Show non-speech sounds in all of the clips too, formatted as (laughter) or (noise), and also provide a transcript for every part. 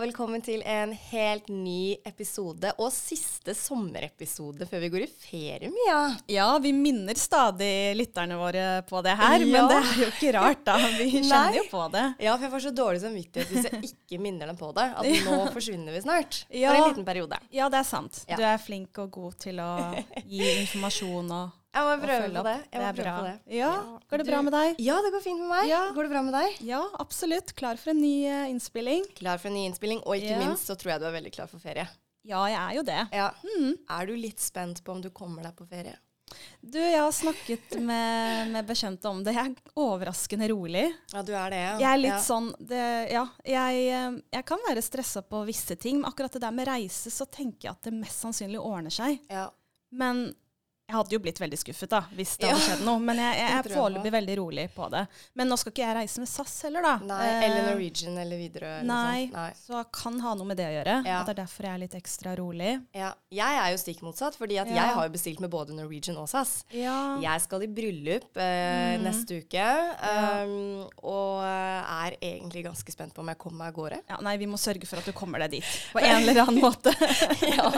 og velkommen til en helt ny episode, og siste sommerepisode før vi går i ferie, Mia. Ja, vi minner stadig lytterne våre på det her, Ja. men det er jo ikke rart, da. Vi (laughs) kjenner jo på det. Ja, for jeg får så dårlig samvittighet hvis jeg ikke minner dem på det. At (laughs) nå forsvinner vi snart. Ja. For en liten periode. Ja, det er sant. Du er flink og god til å (laughs) gi informasjon og, Jeg må prøve på det. Det er bra. på det. Ja, Går det bra med deg? Ja, det går fint med meg. Ja. Går det bra med deg? Ja, absolutt. Klar for en ny uh, innspilling? Klar for en ny innspilling, og ikke Ja. minst så tror jeg du er veldig klar for ferie. Ja, jeg er jo det. Ja. Mm. Er du litt spent på om du kommer deg på ferie? Du, jeg har snakket med, med bekjente om det. Jeg er overraskende rolig. Ja, du er det, ja. Jeg er litt ja. sånn det, Ja, jeg, eh, jeg kan være stressa på visse ting, men akkurat det der med reise, så tenker jeg at det mest sannsynlig ordner seg. Ja. Men jeg hadde jo blitt veldig skuffet da, hvis det hadde skjedd noe. Men jeg, jeg jeg er foreløpig veldig rolig på det. Men nå skal ikke jeg reise med SAS heller, da. Nei, Eh, eller Norwegian eller Widerøe. Nei. Nei. så jeg kan ha noe med det å gjøre. Ja. At det er derfor jeg er litt ekstra rolig. Ja. Jeg er jo stikk motsatt, fordi at Ja. jeg har jo bestilt med både Norwegian og SAS. Ja. Jeg skal i bryllup eh, Mm. neste uke, um, og er egentlig ganske spent på om jeg kommer meg av gårde. ja. Nei, vi må sørge for at du kommer deg dit på en eller annen (laughs) måte. ja,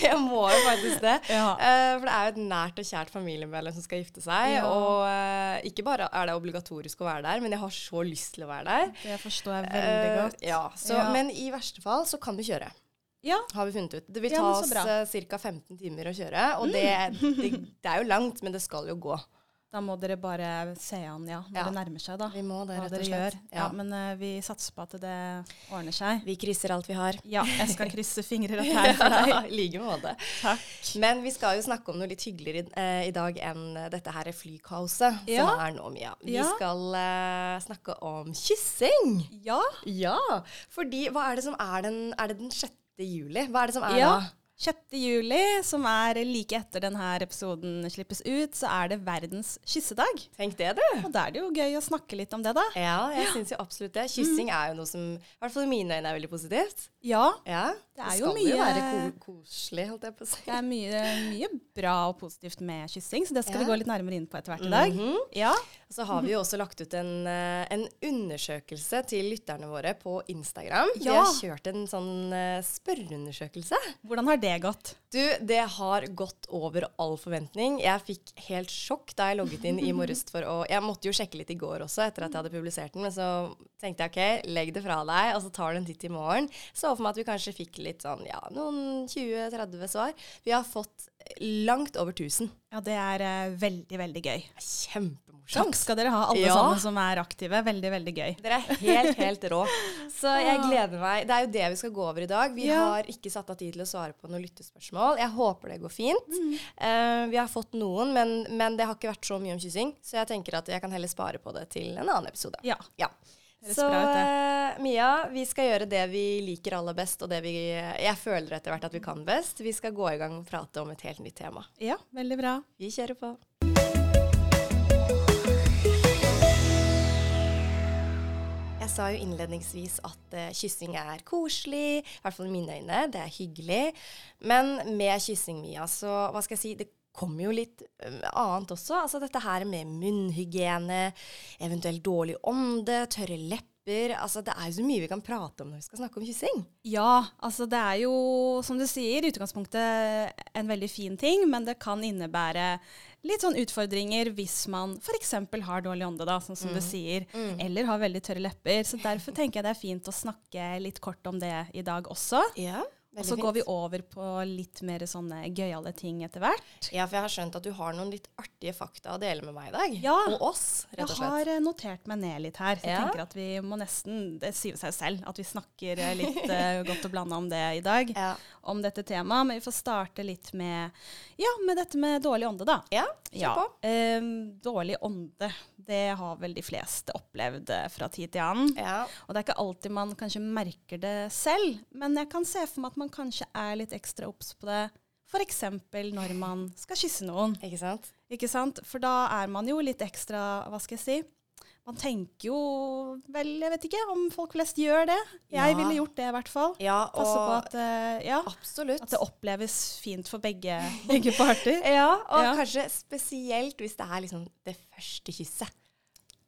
jeg må jo faktisk det. Ja. Eh, for det er jo et nært og kjært familiemedlem som skal gifte seg. Ja. Og uh, ikke bare er det obligatorisk å være der, men jeg har så lyst til å være der. Det forstår jeg veldig godt. godt. ja, så, Ja. Men i verste fall så kan vi kjøre. Ja. Har vi funnet ut. Det vil ta oss. Mm. ca. 15 timer å kjøre, og det, det, det er jo langt, men det skal jo gå. Da må dere bare se an, ja, når Ja. det nærmer seg, da. Vi må det, Hva rett og slett. gjør. Ja. men uh, vi satser på at det ordner seg. Vi krysser alt vi har. Ja, jeg skal krysse fingrer og (laughs) tær for deg. I like måte. Takk. Men vi skal jo snakke om noe litt hyggeligere eh, i dag enn eh, dette her flykaoset Ja. som er nå, Mia. Vi Ja. skal uh, snakke om kyssing. Ja. Ja, fordi hva er det som er den Er det den 6. juli? Hva er det som er Ja. da? 6. juli, som er like etter denne episoden slippes ut, så er det verdens kyssedag. Tenk det, du. Og da er det jo gøy å snakke litt om det, da. Ja, jeg syns jo absolutt det. Kyssing er jo noe som i hvert fall i mine øyne er veldig positivt. Ja, Ja, Det er skal jo jo være koselig, holdt jeg på å si. det er mye, mye bra og positivt med kyssing, så det skal Ja. vi gå litt nærmere inn på etter hvert i dag. Mhm. Ja. Så har vi jo også lagt ut en, eh, en undersøkelse til lytterne våre på Instagram. Vi har kjørt en sånn eh, spørreundersøkelse. Hvordan har det gått? Du, det har gått over all forventning. Jeg fikk helt sjokk da jeg logget inn i morges for å Jeg måtte jo sjekke litt i går også, etter at jeg hadde publisert den, men så tenkte jeg OK, legg det fra deg, og så tar du en titt i morgen. Så for meg at vi kanskje fikk litt sånn, ja, noen 20-30 svar. Vi har fått langt over 1000. Ja, det er eh, veldig, veldig gøy. Kjempemorsomt. Takk skal dere ha, alle Ja. sammen som er aktive. Veldig, veldig gøy. Dere er helt, helt rå. Så jeg gleder meg. Det er jo det vi skal gå over i dag. Vi Ja. har ikke satt av tid til å svare på noen lyttespørsmål. Jeg håper det går fint. Mm. Eh, vi har fått noen, men, men det har ikke vært så mye om kyssing. Så jeg tenker at jeg kan heller spare på det til en annen episode. Ja. Ja. Så eh, Mia, vi skal gjøre det vi liker aller best, og det vi jeg føler etter hvert at vi kan best. Vi skal gå i gang og prate om et helt nytt tema. ja, veldig bra. Vi kjører på. Jeg sa jo innledningsvis at uh, kyssing er koselig, i hvert fall i mine øyne. Det er hyggelig. Men med kyssing, Mia, så hva skal jeg si, det kommer jo litt annet også. Altså dette her med munnhygiene, eventuelt dårlig ånde, tørre lepper. Altså det er jo så mye vi kan prate om når vi skal snakke om kyssing. Ja, altså det er jo, som du sier, i utgangspunktet en veldig fin ting, men det kan innebære litt sånn utfordringer hvis man f.eks. har dårlig ånde, da, sånn som du sier, eller har veldig tørre lepper. Så derfor tenker jeg det er fint å snakke litt kort om det i dag også. Ja, Og så går vi over på litt mer sånne gøyale ting etter hvert. Ja, for jeg har skjønt at du har noen litt artige fakta å dele med meg i dag. Ja. Og oss, rett og Jeg har eh, notert meg ned litt her, så jeg Ja. tenker at vi må nesten Det sier seg selv at vi snakker eh, litt uh, godt og blanda om det i dag. Ja. Om dette temaet. Men vi får starte litt med Ja, med dette med dårlig ånde, da. Ja, Ja. ehm, dårlig ånde, det har vel de fleste opplevd eh, fra tid til annen. Ja. Og det er ikke alltid man kanskje merker det selv, men jeg kan se for meg at man kanskje er litt ekstra obs på det f.eks. når man skal kysse noen. Ikke sant? Ikke sant? For da er man jo litt ekstra, hva skal jeg si Man tenker jo vel, jeg vet ikke om folk flest gjør det. Jeg Ja. ville gjort det i hvert fall. Ja, Passe på at, uh, ja, at det oppleves fint for begge, (laughs) begge parter. ja, og kanskje spesielt hvis det er liksom det første kysset.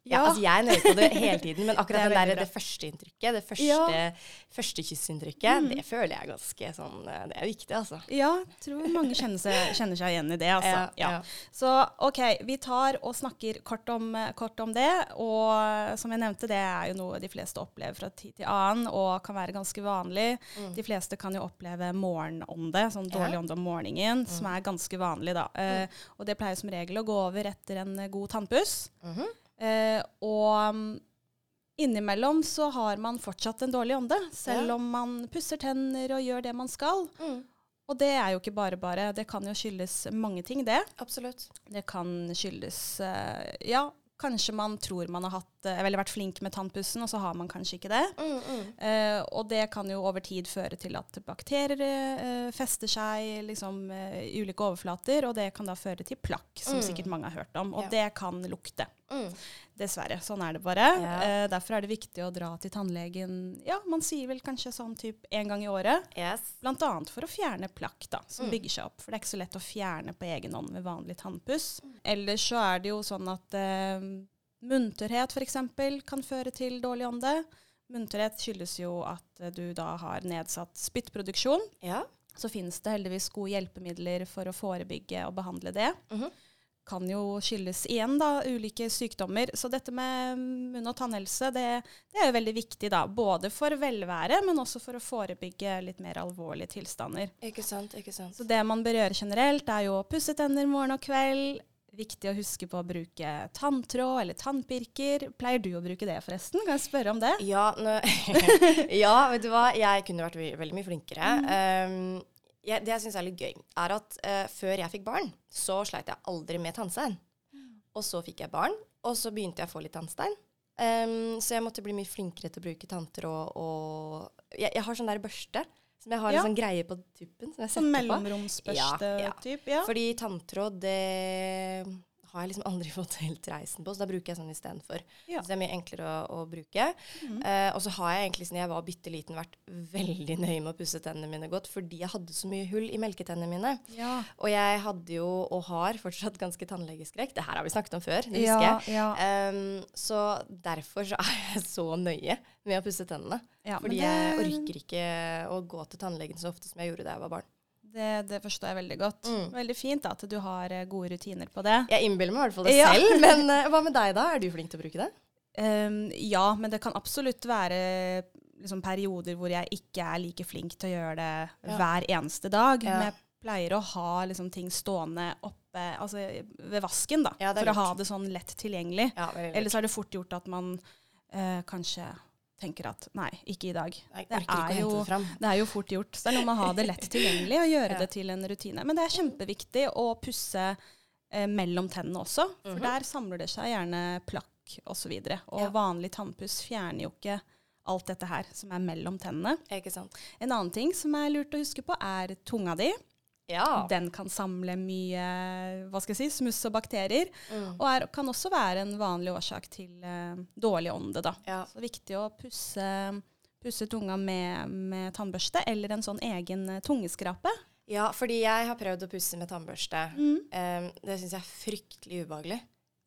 Ja, Ja. altså jeg nøyer på det hele tiden, men (laughs) akkurat det, der, det første inntrykket, det første, Ja. første kyssinntrykket, det føler jeg ganske sånn eh, Det er viktig, altså. Ja, jeg tror mange kjenner seg, kjenner seg igjen i det. Altså. Ja. Så OK, vi tar og snakker kort om, kort om det. Og som jeg nevnte, det er jo noe de fleste opplever fra tid til annen, og kan være ganske vanlig. De fleste kan jo oppleve morgenånde, sånn dårlig ånde om morgenen, som er ganske vanlig, da. Uh, og det pleier som regel å gå over etter en eh, god tannpuss. Mhm. Eh, og mm, innimellom så har man fortsatt en dårlig ånde, selv Ja. om man pusser tenner og gjør det man skal. Mm. Og det er jo ikke bare bare. Det kan jo skyldes mange ting, det. Absolutt. Det kan skyldes eh, Ja, kanskje man tror man har hatt, eh, vært flink med tannpussen, og så har man kanskje ikke det. Mm, mm. Eh, og det kan jo over tid føre til at bakterier eh, fester seg liksom, eh, i ulike overflater, og det kan da føre til plakk, som Mm. sikkert mange har hørt om. Og Ja. det kan lukte. Mm. Dessverre. Sånn er det bare. Ja. Eh, derfor er det viktig å dra til tannlegen Ja, man sier vel kanskje sånn typ en gang i året. Yes. Blant annet for å fjerne plakk da, som Mm. bygger seg opp. For det er ikke så lett å fjerne på egen hånd med vanlig tannpuss. Ellers så er det jo sånn at eh, munterhet f.eks. kan føre til dårlig ånde. Munterhet skyldes jo at eh, du da har nedsatt spyttproduksjon. Ja. Så finnes det heldigvis gode hjelpemidler for å forebygge og behandle det. Mhm. Kan jo skyldes igjen da, ulike sykdommer. Så dette med munn- og tannhelse det, det er jo veldig viktig, da. Både for velvære, men også for å forebygge litt mer alvorlige tilstander. Ikke sant, ikke sant. Så det man bør gjøre generelt, er jo å pusse tenner morgen og kveld. Viktig å huske på å bruke tanntråd eller tannpirker. Pleier du å bruke det, forresten? Kan jeg spørre om det? Ja, (laughs) ja, vet du hva? Jeg kunne vært veldig mye flinkere. Um, jeg, det jeg syns er litt gøy, er at uh, før jeg fikk barn, så sleit jeg aldri med tannstein. Og så fikk jeg barn, og så begynte jeg å få litt tannstein. Um, så jeg måtte bli mye flinkere til å bruke tanntråd og jeg, jeg har sånn der børste som jeg har Ja. en sånn greie på tuppen. Som jeg Sånn setter på. mellomromsbørste Ja, ja. Ja. Fordi tanntråd, det har jeg liksom aldri (laughs) fått helt reisen på, så da bruker jeg sånn istedenfor. Ja. Så det er mye enklere å, å bruke. Mhm. Eh, og så har jeg egentlig siden jeg var bitte liten vært veldig nøye med å pusse tennene mine godt, fordi jeg hadde så mye hull i melketennene mine. Ja. Og jeg hadde jo, og har fortsatt, ganske tannlegeskrekk. Det her har vi snakket om før, det Ja, husker jeg. ja. Um, så derfor så er jeg så nøye med å pusse tennene. Fordi det- jeg orker ikke å gå til tannlegen så ofte som jeg gjorde da jeg var barn. Det, det forstår jeg veldig godt. Mm. Veldig fint at du har eh, gode rutiner på det. Jeg innbiller meg i hvert fall det Ja. selv, (laughs) men uh, hva med deg da? Er du flink til å bruke det? Um, ja, men det kan absolutt være liksom, perioder hvor jeg ikke er like flink til å gjøre det Ja. hver eneste dag. Ja. Men jeg pleier å ha liksom, ting stående oppe altså, ved vasken, da, for å ha det sånn lett tilgjengelig. Lurt. Ellers er det fort gjort at man uh, kanskje tenker at nei, ikke i dag. Nei, det er jo- det. Er jo fort gjort. Så det er noe med å ha det lett tilgjengelig og gjøre (laughs) Ja. det til en rutine. Men det er kjempeviktig å pusse eh, mellom tennene også, for Mhm. der samler det seg gjerne plakk osv. Og, så videre. og Ja. vanlig tannpuss fjerner jo ikke alt dette her som er mellom tennene. En annen ting som er lurt å huske på, er tunga di. Ja. Den kan samle mye hva skal jeg si, smuss og bakterier, Mm. og er, kan også være en vanlig årsak til uh, dårlig ånde. da. ja. Så viktig å pusse, pusse tunga med, med tannbørste eller en sånn egen eh, tungeskrape. Ja, fordi jeg har prøvd å pusse med tannbørste. Mm. Um, det syns jeg er fryktelig ubehagelig.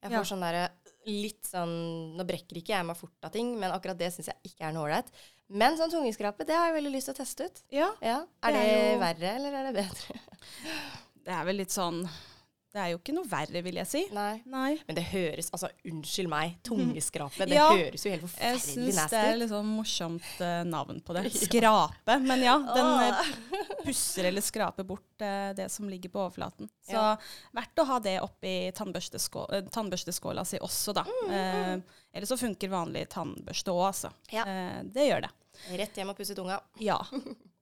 Jeg Ja. får sånn derre litt sånn Nå brekker ikke jeg meg fort av ting, men akkurat det syns jeg ikke er noe ålreit. Men sånn tungeskrape, det har jeg veldig lyst til å teste ut. Ja, Ja. Er Det det, er jo- verre, eller er det bedre? (laughs) det er vel litt sånn Det er jo ikke noe verre, vil jeg si. Nei. Nei. Men det høres Altså, unnskyld meg, tungeskrape. Det Ja. høres jo helt forferdelig Jeg forferdelig syns nasty det er litt sånn morsomt uh, navn på det. (laughs) Skrape. Men ja, den eh, (laughs) pusser eller skraper bort uh, det som ligger på overflaten. Så Ja. verdt å ha det oppi tannbørsteskå eh, tannbørsteskåla si også, da. Eh, eller så funker vanlig tannbørste òg, altså. Ja. Det gjør det. Rett hjem og pusse tunga. Ja.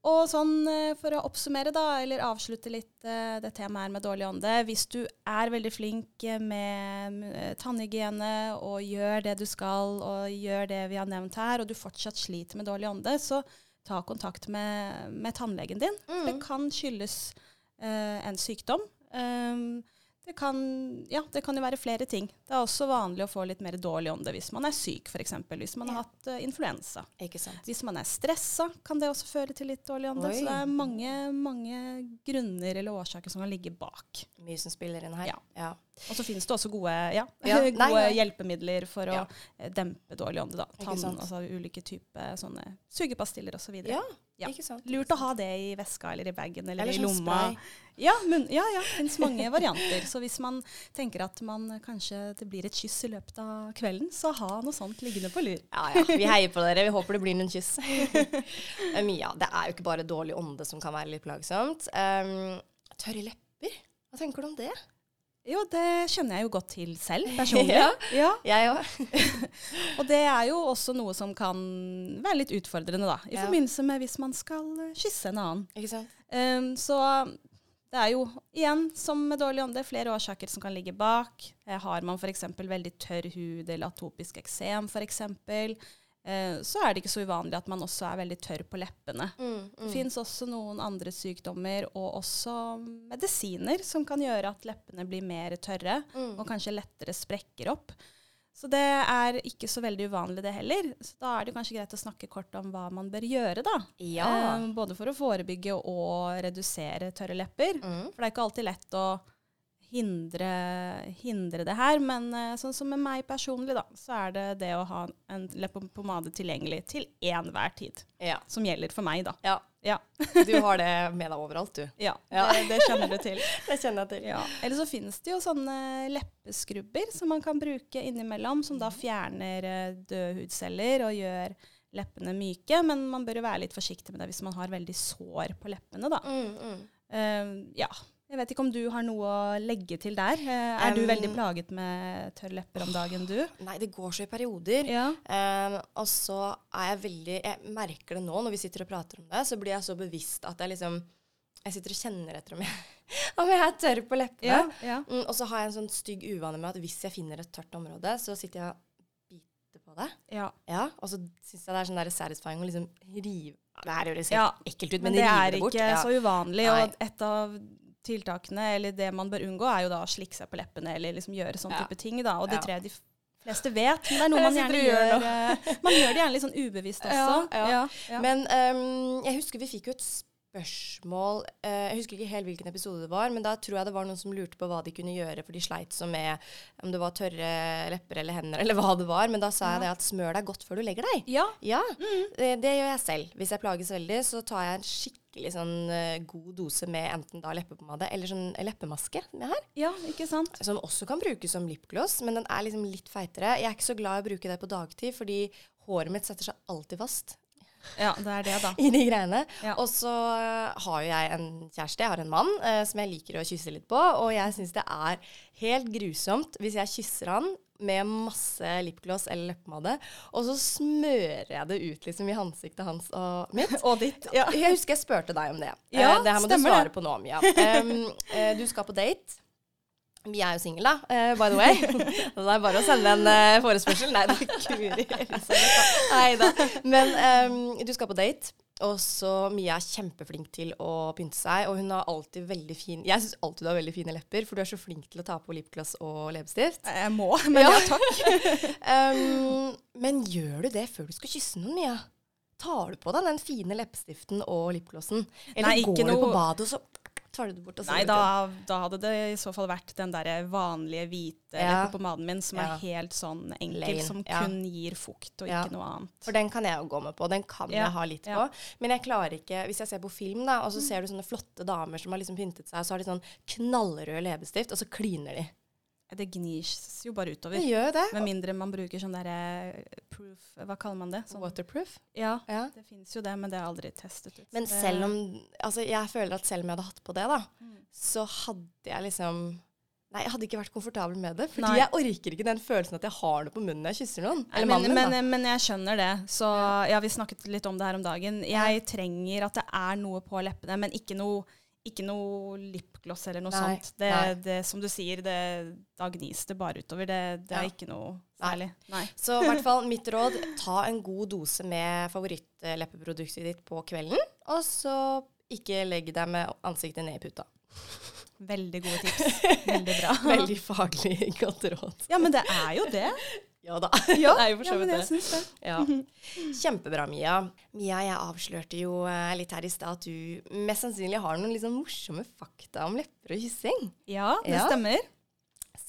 Og sånn eh, for å oppsummere, da, eller avslutte litt eh, det temaet her med dårlig ånde. Hvis du er veldig flink eh, med tannhygiene og gjør det du skal, og gjør det vi har nevnt her, og du fortsatt sliter med dårlig ånde, så ta kontakt med, med tannlegen din. Mm. det kan skyldes eh, en sykdom. Um, det kan, ja, det kan jo være flere ting. Det er også vanlig å få litt mer dårlig ånde hvis man er syk, f.eks. Hvis man har hatt uh, influensa. Hvis man er stressa, kan det også føre til litt dårlig ånde. Oi. Så det er mange, mange grunner eller årsaker som kan ligge bak. Mye som spiller inn her. Ja. ja. Og så finnes det også gode, ja, (laughs) Ja, gode nei. hjelpemidler for Ja. å dempe dårlig ånde. Tann, altså ulike typer sånne sugepastiller osv. så Ja. ikke sant. Lurt å ha det i veska eller i bagen eller, Eller i lomma. spray. Ja, men, ja, ja, det finnes mange (laughs) varianter. Så hvis man tenker at man kanskje det blir et kyss i løpet av kvelden, så ha noe sånt liggende på lur. Ja, ja. Vi heier på dere. Vi håper det blir noen kyss. (laughs) Eh, Mia, det er jo ikke bare dårlig ånde som kan være litt plagsomt. Um, tørre lepper? Hva tenker du om det? Jo, det kjenner jeg jo godt til selv, (laughs) personlig. Ja. ja. Jeg òg. (laughs) Og det er jo også noe som kan være litt utfordrende, da. I Ja. forbindelse med hvis man skal eh, kysse en annen. Ikke sant? Um, så det er jo igjen, som med dårlig ånde, flere årsaker som kan ligge bak. Eh, har man f.eks. veldig tørr hud eller atopisk eksem f.eks., så er det ikke så uvanlig at man også er veldig tørr på leppene. Mm, Det fins også noen andre sykdommer og også medisiner som kan gjøre at leppene blir mer tørre Mm. og kanskje lettere sprekker opp. Så det er ikke så veldig uvanlig det heller. Så da er det kanskje greit å snakke kort om hva man bør gjøre, da. Ja. Eh, både for å forebygge og redusere tørre lepper. Mm. For det er ikke alltid lett å hindre, hindre det her. Men eh, sånn som med meg personlig, da, så er det det å ha en leppepomade tilgjengelig til enhver tid. Ja. Som gjelder for meg, da. ja. Ja, (laughs) Du har det med deg overalt, du. ja, Ja. Det, det kjenner du til. (laughs) Det kjenner jeg til. Ja. Eller så finnes det jo sånne leppeskrubber som man kan bruke innimellom, som da fjerner eh, døde hudceller og gjør leppene myke. Men man bør jo være litt forsiktig med det hvis man har veldig sår på leppene, da. Mm, mm. Uh, ja. Jeg vet ikke om du har noe å legge til der. Er er du Um, veldig plaget med tørre lepper om dagen, du? Nei, det går så i perioder. Ja. Um, og så er jeg veldig Jeg merker det nå når vi sitter og prater om det, så blir jeg så bevisst at jeg liksom Jeg sitter og kjenner etter om jeg, (laughs) om jeg er tørr på leppene. Ja, ja. Mm, og så har jeg en sånn stygg uvane med at hvis jeg finner et tørt område, så sitter jeg og biter på det. ja. Ja, Og så syns jeg det er sånn der satisfying å liksom rive Det her høres helt ekkelt ut, Men men, det er det bort. ikke ja. så uvanlig. Nei. Og et av tiltakene, eller det man bør unngå, er jo da å slikke seg på leppene eller liksom gjøre sånn Ja. type ting. da. Og det Ja. tror jeg de fleste vet, men det er noe (laughs) man gjerne gjør eh, Man gjør det gjerne litt sånn ubevisst (laughs) også. Ja. Men um, jeg husker vi fikk jo et spørsmål eh, Jeg husker ikke helt hvilken episode det var, men da tror jeg det var noen som lurte på hva de kunne gjøre, for de sleit så med om det var tørre lepper eller hender, eller hva det var. Men da sa jeg det at smør deg godt før du legger deg. ja. Ja, det, det gjør jeg selv. Hvis jeg plages veldig, så tar jeg en skikkelig sånn eh, god dose med enten da leppepomade eller sånn leppemaske som jeg har. ja, ikke sant? Som også kan brukes som lipgloss, men den er liksom litt feitere. Jeg er ikke så glad i å bruke det på dagtid, fordi håret mitt setter seg alltid fast Ja, det er det, da. (laughs) i de greiene. Ja. Og så øh, har jo jeg en kjæreste, jeg har en mann, eh, som jeg liker å kysse litt på. Og jeg syns det er helt grusomt hvis jeg kysser han med masse lipgloss eller leppepomade, og så smører jeg det ut liksom i ansiktet hans og mitt. (laughs) Og ditt. Ja, jeg husker jeg spurte deg om det. Ja, uh, det her må du svare på nå, Mia. Um, uh, du skal på date. Vi er jo single, da, uh, by the way. (laughs) Så det er bare å sende en uh, forespørsel. Nei, er Guri. (laughs) Nei da. Men um, du skal på date. Og så Mia er kjempeflink til å pynte seg, og hun har alltid veldig fin Jeg syns alltid du har veldig fine lepper, for du er så flink til å ta på lipgloss og leppestift. Jeg må, men ja, takk. (laughs) Um, men gjør du det før du skal kysse noen, Mia? Tar du på deg den fine leppestiften og lipglossen? Eller Nei, går du på noe- badet, og så tar du det bort? Nei, da, da hadde det i så fall vært den der vanlige hvite Ja. leppepomaden min, som Ja. er helt sånn enkel, Plain, som ja. kun gir fukt og ikke noe annet. For den kan jeg jo gå med på. Den kan jeg ha litt på. Men jeg klarer ikke Hvis jeg ser på film, da, og så ser du sånne flotte damer som har liksom pyntet seg, så har de sånn knallrød leppestift, og så kliner de. Det gnis jo bare utover. Det gjør det. Med mindre man bruker sånn derre proof Hva kaller man det? Sånn, Waterproof. ja, Ja. det fins jo det, men det har jeg aldri testet ut. Men selv om Altså, jeg føler at selv om jeg hadde hatt på det, da, Mm. så hadde jeg liksom Nei, jeg hadde ikke vært komfortabel med det. Fordi Nei. jeg orker ikke den følelsen at jeg har noe på munnen når jeg kysser noen. Nei, men, mannen min, da. men, men jeg skjønner det. Så ja, vi snakket litt om det her om dagen. Jeg trenger at det er noe på leppene, men ikke noe, ikke noe lipgloss eller noe Nei, sånt. Det, det, som du sier, det, da gnis det bare utover. Det, det er Ja. ikke noe særlig. Nei. Så i hvert (laughs) fall mitt råd, ta en god dose med favorittleppeproduktet ditt på kvelden, og så ikke legg deg med ansiktet ned i puta. Veldig gode tips. (laughs) Veldig bra. Veldig faglig godt råd. Ja, men det er jo det. Ja da. (laughs) Ja, det er jo for så vidt det. Synes det. Ja. (laughs) Kjempebra, Mia. Mia, jeg avslørte jo eh, litt her i stad at du mest sannsynlig har noen sånn morsomme fakta om lepper og kyssing. Ja, det Ja. stemmer.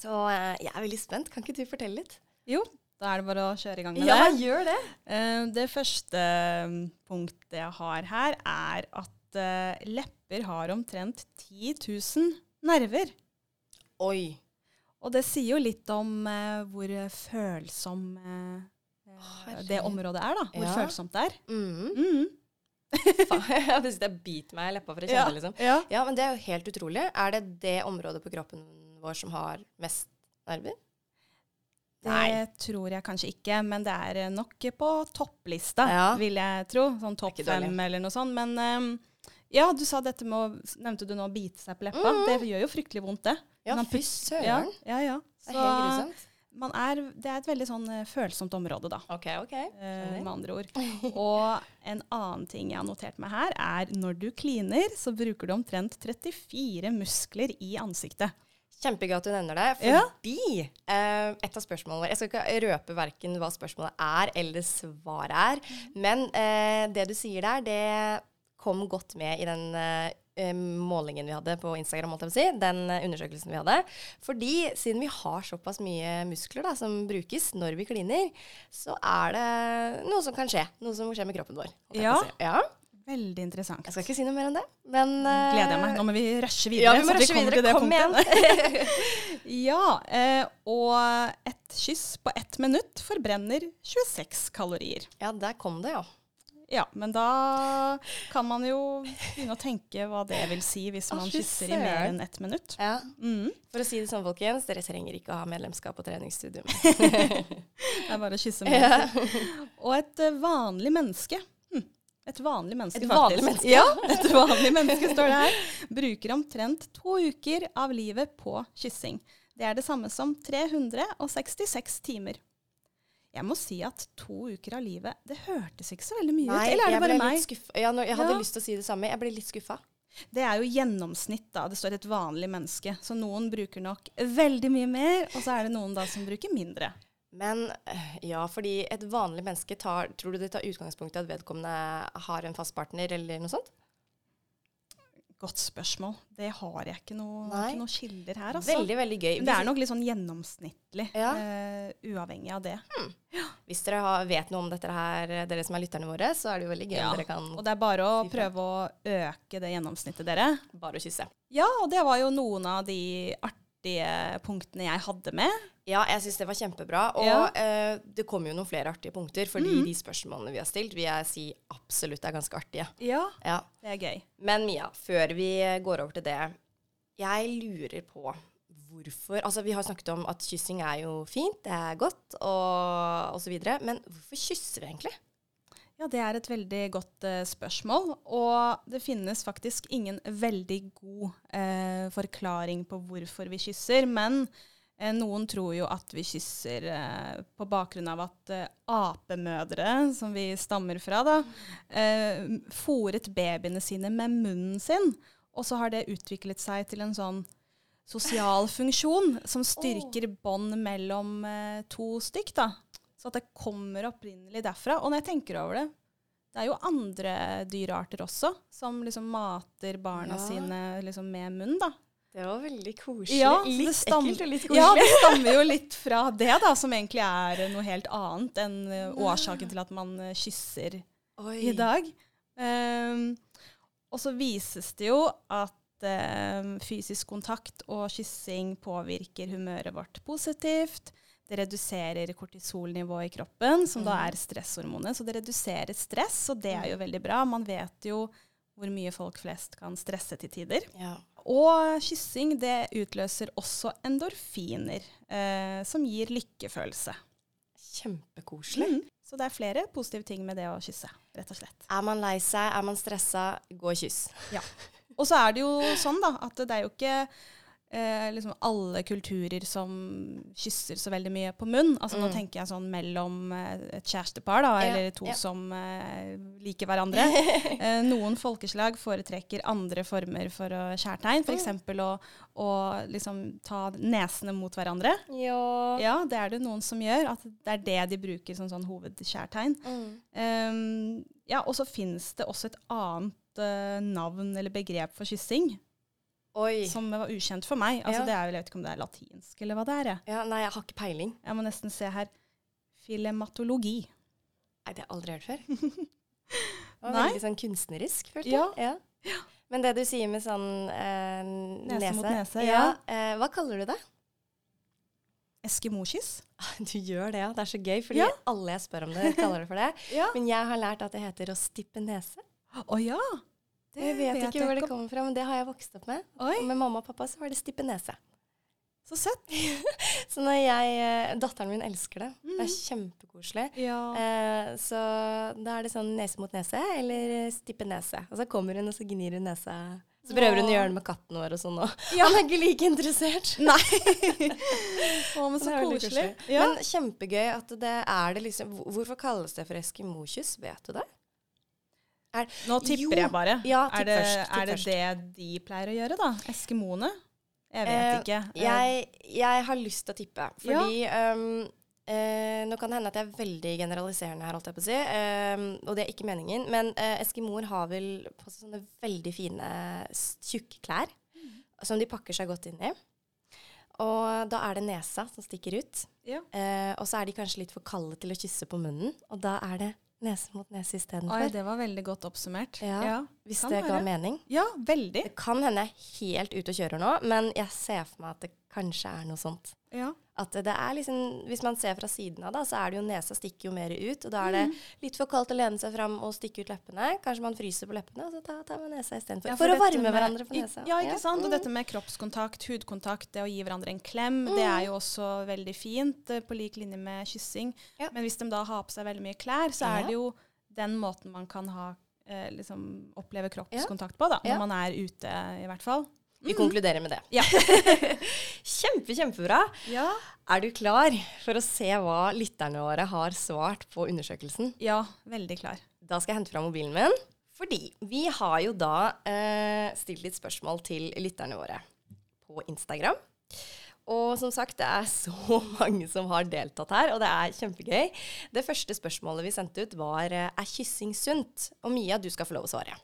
Så eh, jeg er veldig spent. Kan ikke du fortelle litt? Jo, da er det bare å kjøre i gang med det. Ja, gjør det. Eh, Det første mm, punktet jeg har her, er at lepper har omtrent 10 000 nerver. Oi. Og det sier jo litt om eh, hvor følsom eh, eh, det området er, da. Hvor Ja. følsomt det er. Mm. Mm. (laughs) Faen, jeg til meg i leppa for å kjenne det, liksom. ja. Ja, men det er jo helt utrolig. Er det det området på kroppen vår som har mest nerver? Det tror jeg kanskje ikke, men det er nok på topplista, Ja. vil jeg tro. Sånn topp fem eller noe sånt. Men ehm, ja, du sa dette med å Nevnte du nå å bite seg på leppa? Mhm. Det gjør jo fryktelig vondt, det. Ja, fy fy Ja, søren. ja, ja. Det er helt grusomt. man er, det er et veldig sånn eh, følsomt område, da. OK, OK. eh, med andre ord. (laughs) Og en annen ting jeg har notert meg her, er når du kliner, så bruker du omtrent 34 muskler i ansiktet. Kjempegøy at du nevner det, Ja. fordi eh, et av spørsmålene våre Jeg skal ikke røpe verken hva spørsmålet er eller svaret er, men eh, det du sier der, det kom godt med i den eh, eh, målingen vi hadde på Instagram, si, den eh, undersøkelsen vi hadde. Fordi siden vi har såpass mye muskler da, som brukes når vi kliner, så er det noe som kan skje. Noe som skjer med kroppen vår. Ja. si. ja. Veldig interessant. Jeg skal ikke si noe mer enn det, men Gleder jeg meg. Nå må vi rushe Ja, vi må rushe videre. Kom igjen. (laughs) (laughs) Ja, og et kyss på ett minutt forbrenner 26 kalorier. ja, der kom det, ja. Ja, men da kan man jo begynne å tenke hva det vil si hvis man kysser i mer enn ett minutt. ja. Mm. For å si det sånn, folkens, dere trenger ikke å ha medlemskap på treningsstudio. (laughs) Det er bare å kysse mer. Og et eh, vanlig menneske hm. Et vanlig menneske, Et faktisk. menneske? Ja, et vanlig menneske står det her. Bruker omtrent to uker av livet på kyssing. Det er det samme som 366 timer. Jeg må si at to uker av livet, det hørtes ikke så veldig mye ut. Eller er det bare meg? Ja, nå- jeg hadde Ja. lyst til å si det samme. Jeg ble litt skuffa. Det er jo gjennomsnitt, da. Det står et vanlig menneske. Så noen bruker nok veldig mye mer, og så er det noen da som bruker mindre. Men eh, ja, fordi et vanlig menneske tar Tror du det tar utgangspunkt i at vedkommende har en fast partner, eller noe sånt? Godt spørsmål. Det har jeg ikke noe, ikke noe kilder her, altså. Veldig, veldig gøy. Men det er nok litt sånn gjennomsnittlig, Ja. uh, uavhengig av det. hvis dere har, vet noe om dette her, dere som er lytterne våre, så er det jo veldig gøy Ja. om dere kan Og det er bare å Si prøve å øke det gjennomsnittet, dere. bare å kysse. Ja, og det var jo noen av de artige punktene jeg hadde med. Ja, jeg syns det var kjempebra. Og Ja. eh, det kommer jo noen flere artige punkter, fordi mm. de spørsmålene vi har stilt, vil jeg si absolutt er ganske artige. Ja, Ja. det er gøy. Men Mia, før vi går over til det. Jeg lurer på hvorfor Altså, vi har snakket om at kyssing er jo fint, det er godt, og, og så videre. Men hvorfor kysser vi egentlig? Ja, det er et veldig godt eh, spørsmål. Og det finnes faktisk ingen veldig god eh, forklaring på hvorfor vi kysser. Men eh, noen tror jo at vi kysser eh, på bakgrunn av at eh, apemødre, som vi stammer fra, da, eh, fôret babyene sine med munnen sin. Og så har det utviklet seg til en sånn sosial funksjon som styrker bånd mellom to stykk. da. Så at det kommer opprinnelig derfra. Og når jeg tenker over det, det er jo andre dyrearter også som liksom mater barna Ja. sine liksom med munn, da. Det var veldig koselig. Ja, litt det ekkelt og litt koselig. Ja, det stammer jo litt fra det, da, som egentlig er noe helt annet enn eh, årsaken til at man eh, kysser Oi. i dag. Um, og så vises det jo at um, fysisk kontakt og kyssing påvirker humøret vårt positivt. Det reduserer kortisolnivået i kroppen, som da er stresshormonet. Så det reduserer stress, og det er jo veldig bra. Man vet jo hvor mye folk flest kan stresse til tider. Ja. Og kyssing det utløser også endorfiner, eh, som gir lykkefølelse. Kjempekoselig. Mm. Så det er flere positive ting med det å kysse, rett og slett. Er man lei seg, er man stressa, gå og kyss. Ja. Og så er det jo sånn da, at det er jo ikke eh, liksom alle kulturer som kysser så veldig mye på munn. Altså Nå Mm. tenker jeg sånn mellom eh, et kjærestepar, da, Ja, eller to ja. som eh, liker hverandre. (laughs) eh, noen folkeslag foretrekker andre former for kjærtegn, f.eks. å, å liksom ta nesene mot hverandre. Ja. Ja, det er det noen som gjør. At det er det de bruker som sånn hovedkjærtegn. Mm. Um, ja, og så finnes det også et annet uh, navn eller begrep for kyssing, Oi. som var ukjent for meg. Altså, Ja. det er, jeg vet ikke om det er latinsk eller hva det er. Jeg, Ja, nei, jeg har ikke peiling. jeg må nesten se her. Filematologi. Nei, det har jeg aldri hørt før. (laughs) Det var Nei. veldig sånn kunstnerisk, følte Ja. jeg. Ja. Men det du sier med sånn eh, nese, mot nese, ja. ja. Eh, hva kaller du det? Eskimokyss. Du gjør det, ja. Det er så gøy, fordi Ja. alle jeg spør om det, kaller det for det. (laughs) Ja. Men jeg har lært at det heter å stippe nese. Å ja! Det Jeg vet, ikke hvor det kommer fra, men det har jeg vokst opp med. Oi, Og med mamma og pappa så var det stippe nese. så søtt. (laughs) Så når jeg eh, Datteren min elsker det. Det er Mhm. kjempekoselig. Ja. Eh, så da er det sånn nese mot nese eller eh, stippe nese. Og så kommer hun og så gnir hun nesa. Så prøver hun å gjøre det med katten vår og sånn òg. (laughs) Ja. Han er ikke like interessert. (laughs) Nei. Å, men så koselig. Ja. Men kjempegøy at det er det liksom Hvorfor kalles det for eskimokyss? Vet du det? Nå tipper Jo. jeg bare. Ja, tipp er det, først, er det det de pleier å gjøre, da? Eskimoene? Jeg vet Eh, ikke. Eh, Jeg, jeg har lyst til å tippe, fordi øhm, eh, Nå kan det hende at jeg er veldig generaliserende her, holdt jeg på å si, eh, og det er ikke meningen, men eh, eskimoer har vel på seg sånne veldig fine tjukke klær som de pakker seg godt inn i. Og da er det nesa som stikker ut. Ja. Eh, og så er de kanskje litt for kalde til å kysse på munnen, og da er det nese mot nese istedenfor. det var veldig godt oppsummert. Ja, Hvis kan det ga mening. Ja, veldig. Det kan hende jeg er helt ute og kjører nå, men jeg ser for meg at det kanskje er noe sånt. Ja. At det er liksom, Hvis man ser fra siden av, da, så er det jo nesa stikker jo mer ut. Og da er Mm. det litt for kaldt å lene seg fram og stikke ut leppene. Kanskje man fryser på leppene, og så tar, tar man nesa istedenfor. Ja, for for å varme med- hverandre på nesa. Ja, ikke sant? Og Mm. dette med kroppskontakt, hudkontakt, det å gi hverandre en klem, det er jo også veldig fint, eh, på lik linje med kyssing. Ja. Men hvis de da har på seg veldig mye klær, så er det jo den måten man kan ha, eh, liksom oppleve kroppskontakt på, da. Når Ja. man er ute, i hvert fall. Vi konkluderer med det. Ja. (laughs) Kjempe, kjempebra. Ja. Er du klar for å se hva lytterne våre har svart på undersøkelsen? ja, veldig klar. Da skal jeg hente fram mobilen min. Fordi vi har jo da eh, stilt litt spørsmål til lytterne våre på Instagram. Og som sagt, det er så (laughs) mange som har deltatt her, og det er kjempegøy. Det første spørsmålet vi sendte ut, var eh, er kyssing sunt? Og Mia, du skal få lov å svare.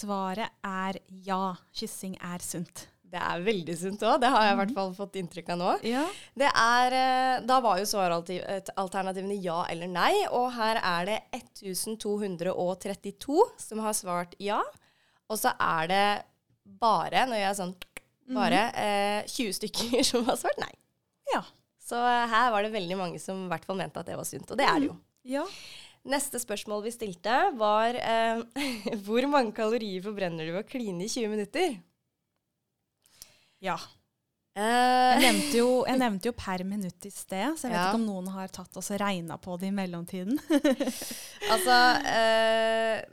Svaret er ja. Kyssing er sunt. Det er veldig sunt òg. Det har jeg i hvert fall fått inntrykk av nå. Ja. Det er, eh, da var jo svaralternativene ja eller nei, og her er det 1232 som har svart ja. Og så er det bare, når jeg er sånn bare, eh, 20 stykker (laughs) som har svart nei. Ja. Så eh, her var det veldig mange som i hvert fall mente at det var sunt, og det er det jo. Ja. Neste spørsmål vi stilte, var eh, (laughs) hvor mange kalorier forbrenner du ved å kline i 20 minutter? ja. Eh, Jeg nevnte, jo, (laughs) jeg nevnte jo per minutt i sted, så jeg vet Ja. ikke om noen har tatt og regna på det i mellomtiden. (laughs) Altså eh,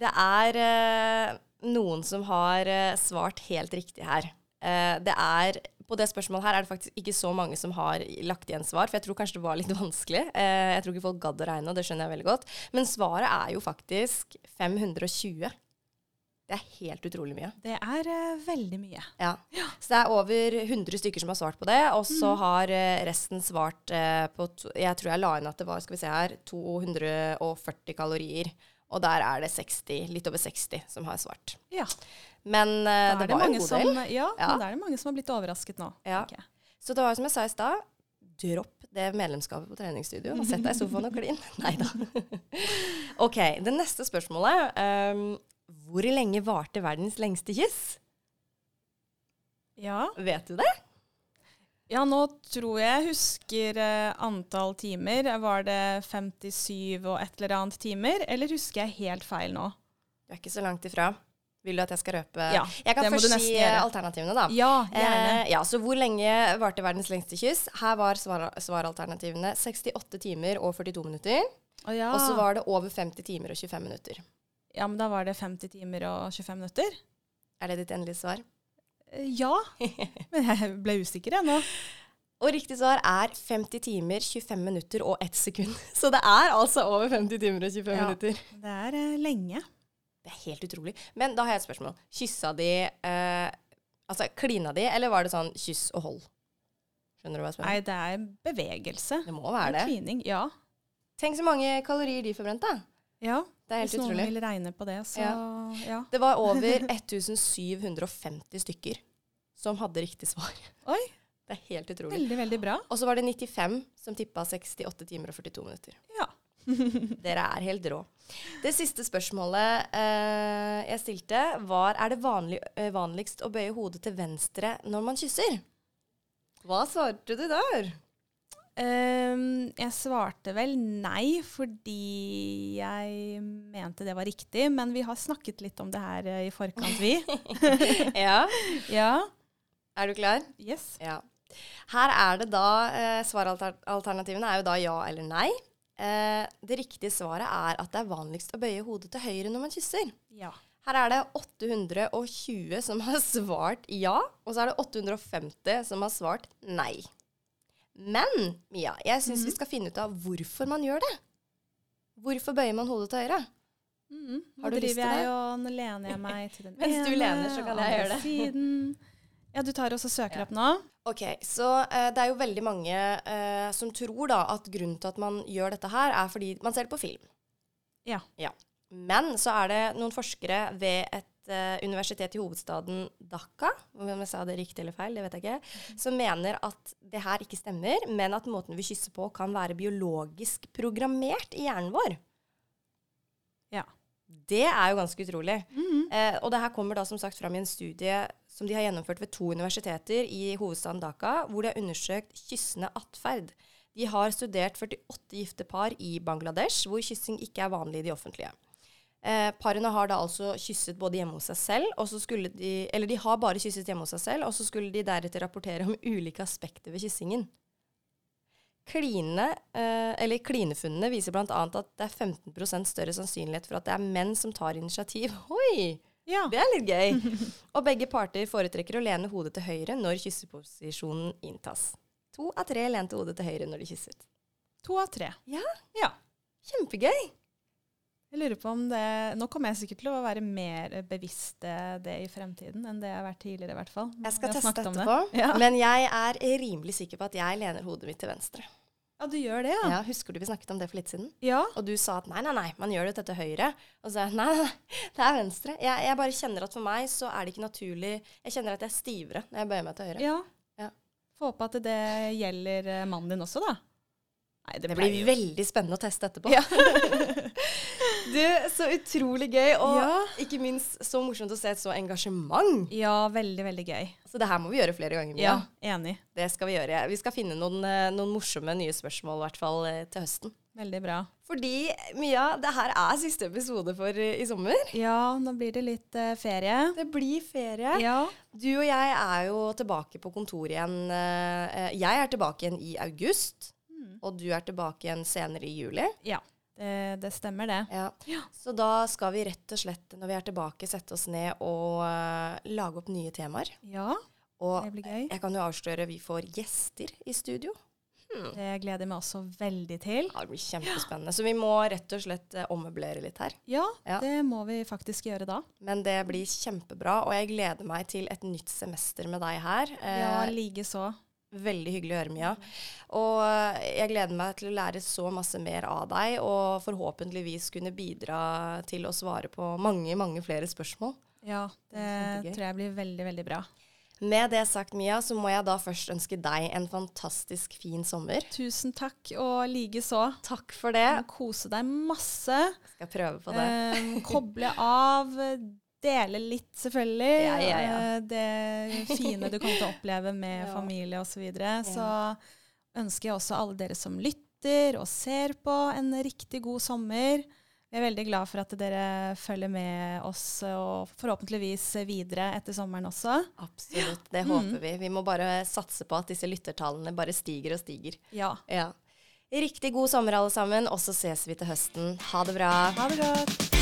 Det er eh, noen som har eh, svart helt riktig her. Eh, det er På det spørsmålet her er det faktisk ikke så mange som har lagt igjen svar, for jeg tror kanskje det var litt (laughs) vanskelig. Eh, jeg tror ikke folk gadd å regne, og det skjønner jeg veldig godt. Men svaret er jo faktisk 520. Det er helt utrolig mye. Det er uh, veldig mye. Ja. Så det er over 100 stykker som har svart på det, og så har uh, resten svart uh, på Jeg tror jeg la inn at det var skal vi se her, 240 kalorier. Og der er det 60, litt over 60 som har svart. Ja. Men uh, det det var en god som, del. ja, Ja. men da er det mange som har blitt overrasket nå. Ja. Okay. Så det var som jeg sa i stad, dropp det medlemskapet på treningsstudio og sett deg i sofaen og klin. (laughs) Nei da. (laughs) OK, det neste spørsmålet. Um, hvor lenge varte verdens lengste kyss? Ja. Vet du det? ja, nå tror jeg husker uh, antall timer. Var det 57 og et eller annet timer, eller husker jeg helt feil nå? Du er ikke så langt ifra. Vil du at jeg skal røpe Ja, Jeg kan først si eh, alternativene, da. Ja, gjerne. Eh, ja, så hvor lenge varte verdens lengste kyss? Her var svar svaralternativene 68 timer og 42 minutter. Oh, ja. Og så var det over 50 timer og 25 minutter. ja, men da var det 50 timer og 25 minutter. Er det ditt endelige svar? Eh, Ja, (laughs) men jeg ble usikker jeg nå. Og riktig svar er 50 timer, 25 minutter og 1 sekund. (laughs) Så det er altså over 50 timer og 25 Ja. minutter. Det er eh, lenge. Det er helt utrolig. Men da har jeg et spørsmål. Kyssa de eh, Altså, klina de, eller var det sånn kyss og hold? Skjønner du hva jeg spør? Nei, det er bevegelse. Det må være det. Klining. Ja. Tenk så mange kalorier de forbrente. ja. Det er helt Hvis noen utrolig. vil regne på det, så Ja. ja. Det var over (laughs) 1750 stykker som hadde riktig svar. Oi, Det er helt utrolig. veldig, veldig bra. Og så var det 95 som tippa 68 timer og 42 minutter. Ja. (laughs) Dere er helt rå. Det siste spørsmålet eh, jeg stilte, var er det vanlig, eh, vanligst å bøye hodet til venstre når man kysser. Hva svarte du der? Um, jeg svarte vel nei, fordi jeg mente det var riktig. Men vi har snakket litt om det her eh, i forkant, vi. (laughs) ja. (laughs) ja. Er du klar? Yes. Ja. Her er det da eh, Svaralternativene er jo da ja eller nei. Eh, det riktige svaret er at det er vanligst å bøye hodet til høyre når man kysser. Ja. Her er det 820 som har svart ja, og så er det 850 som har svart nei. Men Mia, jeg syns vi skal finne ut av hvorfor man gjør det. Hvorfor bøyer man hodet til høyre? Mhm. Har Nå du lyst til driver jeg og nå lener jeg meg til den ene. (laughs) Mens du lener, så kan jeg gjøre det. Siden. Ja, du tar også søker Ja. opp nå? Ok, så eh, det er jo veldig mange eh, som tror da at grunnen til at man gjør dette her, er fordi man ser det på film. Ja. Men så er det noen forskere ved et eh, universitet i hovedstaden Dhaka, om jeg sa det riktig eller feil, det vet jeg ikke, som mener at det her ikke stemmer, men at måten vi kysser på kan være biologisk programmert i hjernen vår. Ja. Det er jo ganske utrolig. Mhm. Eh, og det her kommer da som sagt fram i en studie som de har gjennomført ved to universiteter i hovedstaden Dhaka, hvor de har undersøkt kyssende atferd. De har studert 48 gifte par i Bangladesh, hvor kyssing ikke er vanlig i de offentlige. Eh, parene har da altså kysset både hjemme hos seg selv, og så skulle de Eller de har bare kysset hjemme hos seg selv, og så skulle de deretter rapportere om ulike aspekter ved kyssingen. Kline, eh, eller Klinefunnene viser bl.a. at det er 15% større sannsynlighet for at det er menn som tar initiativ. (laughs) Oi! Ja. Det er litt gøy. (laughs) Og begge parter foretrekker å lene hodet til høyre når kysseposisjonen inntas. To av tre lente hodet til høyre når de kysset. To av tre. Ja. Ja. Kjempegøy. Jeg lurer på om det Nå kommer jeg sikkert til å være mer bevisst eh, det i fremtiden enn det jeg har vært tidligere, i hvert fall. Jeg skal jeg teste etterpå, det. Ja. men jeg er rimelig sikker på at jeg lener hodet mitt til venstre. Ja, du gjør det, ja? Ja, Husker du vi snakket om det for litt siden? Ja. Og du sa at nei, nei, nei, man gjør det til høyre. Og så sa jeg nei, nei, nei, det er venstre. Jeg, jeg bare kjenner at for meg så er det ikke naturlig Jeg kjenner at jeg er stivere når jeg bøyer meg til høyre. ja. Ja. Få håpe at det gjelder eh, mannen din også, da. Nei, Det det blir jo- veldig spennende å teste etterpå. Ja. (laughs) (laughs) du, så utrolig gøy, og Ja. ikke minst så morsomt å se et så engasjement. Ja, veldig, veldig gøy. Så det her må vi gjøre flere ganger. Mia. Ja, enig. Det skal vi gjøre. Vi skal finne noen, eh, noen morsomme nye spørsmål, i hvert fall eh, til høsten. Veldig bra. Fordi, Mia, det her er siste episode for eh, i sommer. Ja, nå blir det litt uh, ferie. Det blir ferie. Ja. Du og jeg er jo tilbake på kontoret igjen. Jeg er tilbake igjen i august, og du er tilbake igjen senere i juli. ja. Det, det stemmer, det. Ja. Så da skal vi rett og slett, når vi er tilbake, sette oss ned og uh, lage opp nye temaer. Ja, Og det blir gøy. jeg kan jo avsløre vi får gjester i studio. Det gleder jeg meg også veldig til. Ja, det blir kjempespennende. Så vi må rett og slett uh, ommøblere litt her. Ja, Ja. det må vi faktisk gjøre da. Men det blir kjempebra, og jeg gleder meg til et nytt semester med deg her. Uh, Ja, likeså. Veldig hyggelig å høre, Mia. Og eh, jeg gleder meg til å lære så masse mer av deg, og forhåpentligvis kunne bidra til å svare på mange, mange flere spørsmål. Ja, det det tror jeg blir veldig, veldig bra. Med det sagt, Mia, så må jeg da først ønske deg en fantastisk fin sommer. Tusen takk, og likeså. Takk for det. Kose deg masse. Skal prøve på det. Eh, koble av. Dele litt, selvfølgelig. Ja, ja, ja. eh, det fine du kommer til å (laughs) oppleve med Ja. familie osv. Så, videre. så ønsker jeg også alle dere som lytter og ser på, en riktig god sommer. Vi er veldig glad for at dere følger med oss, og forhåpentligvis videre etter sommeren også. Absolutt. Det Mm. håper vi. Vi må bare satse på at disse lyttertallene bare stiger og stiger. Ja. Ja. Riktig god sommer, alle sammen, og så ses vi til høsten. Ha det bra. Ha det godt.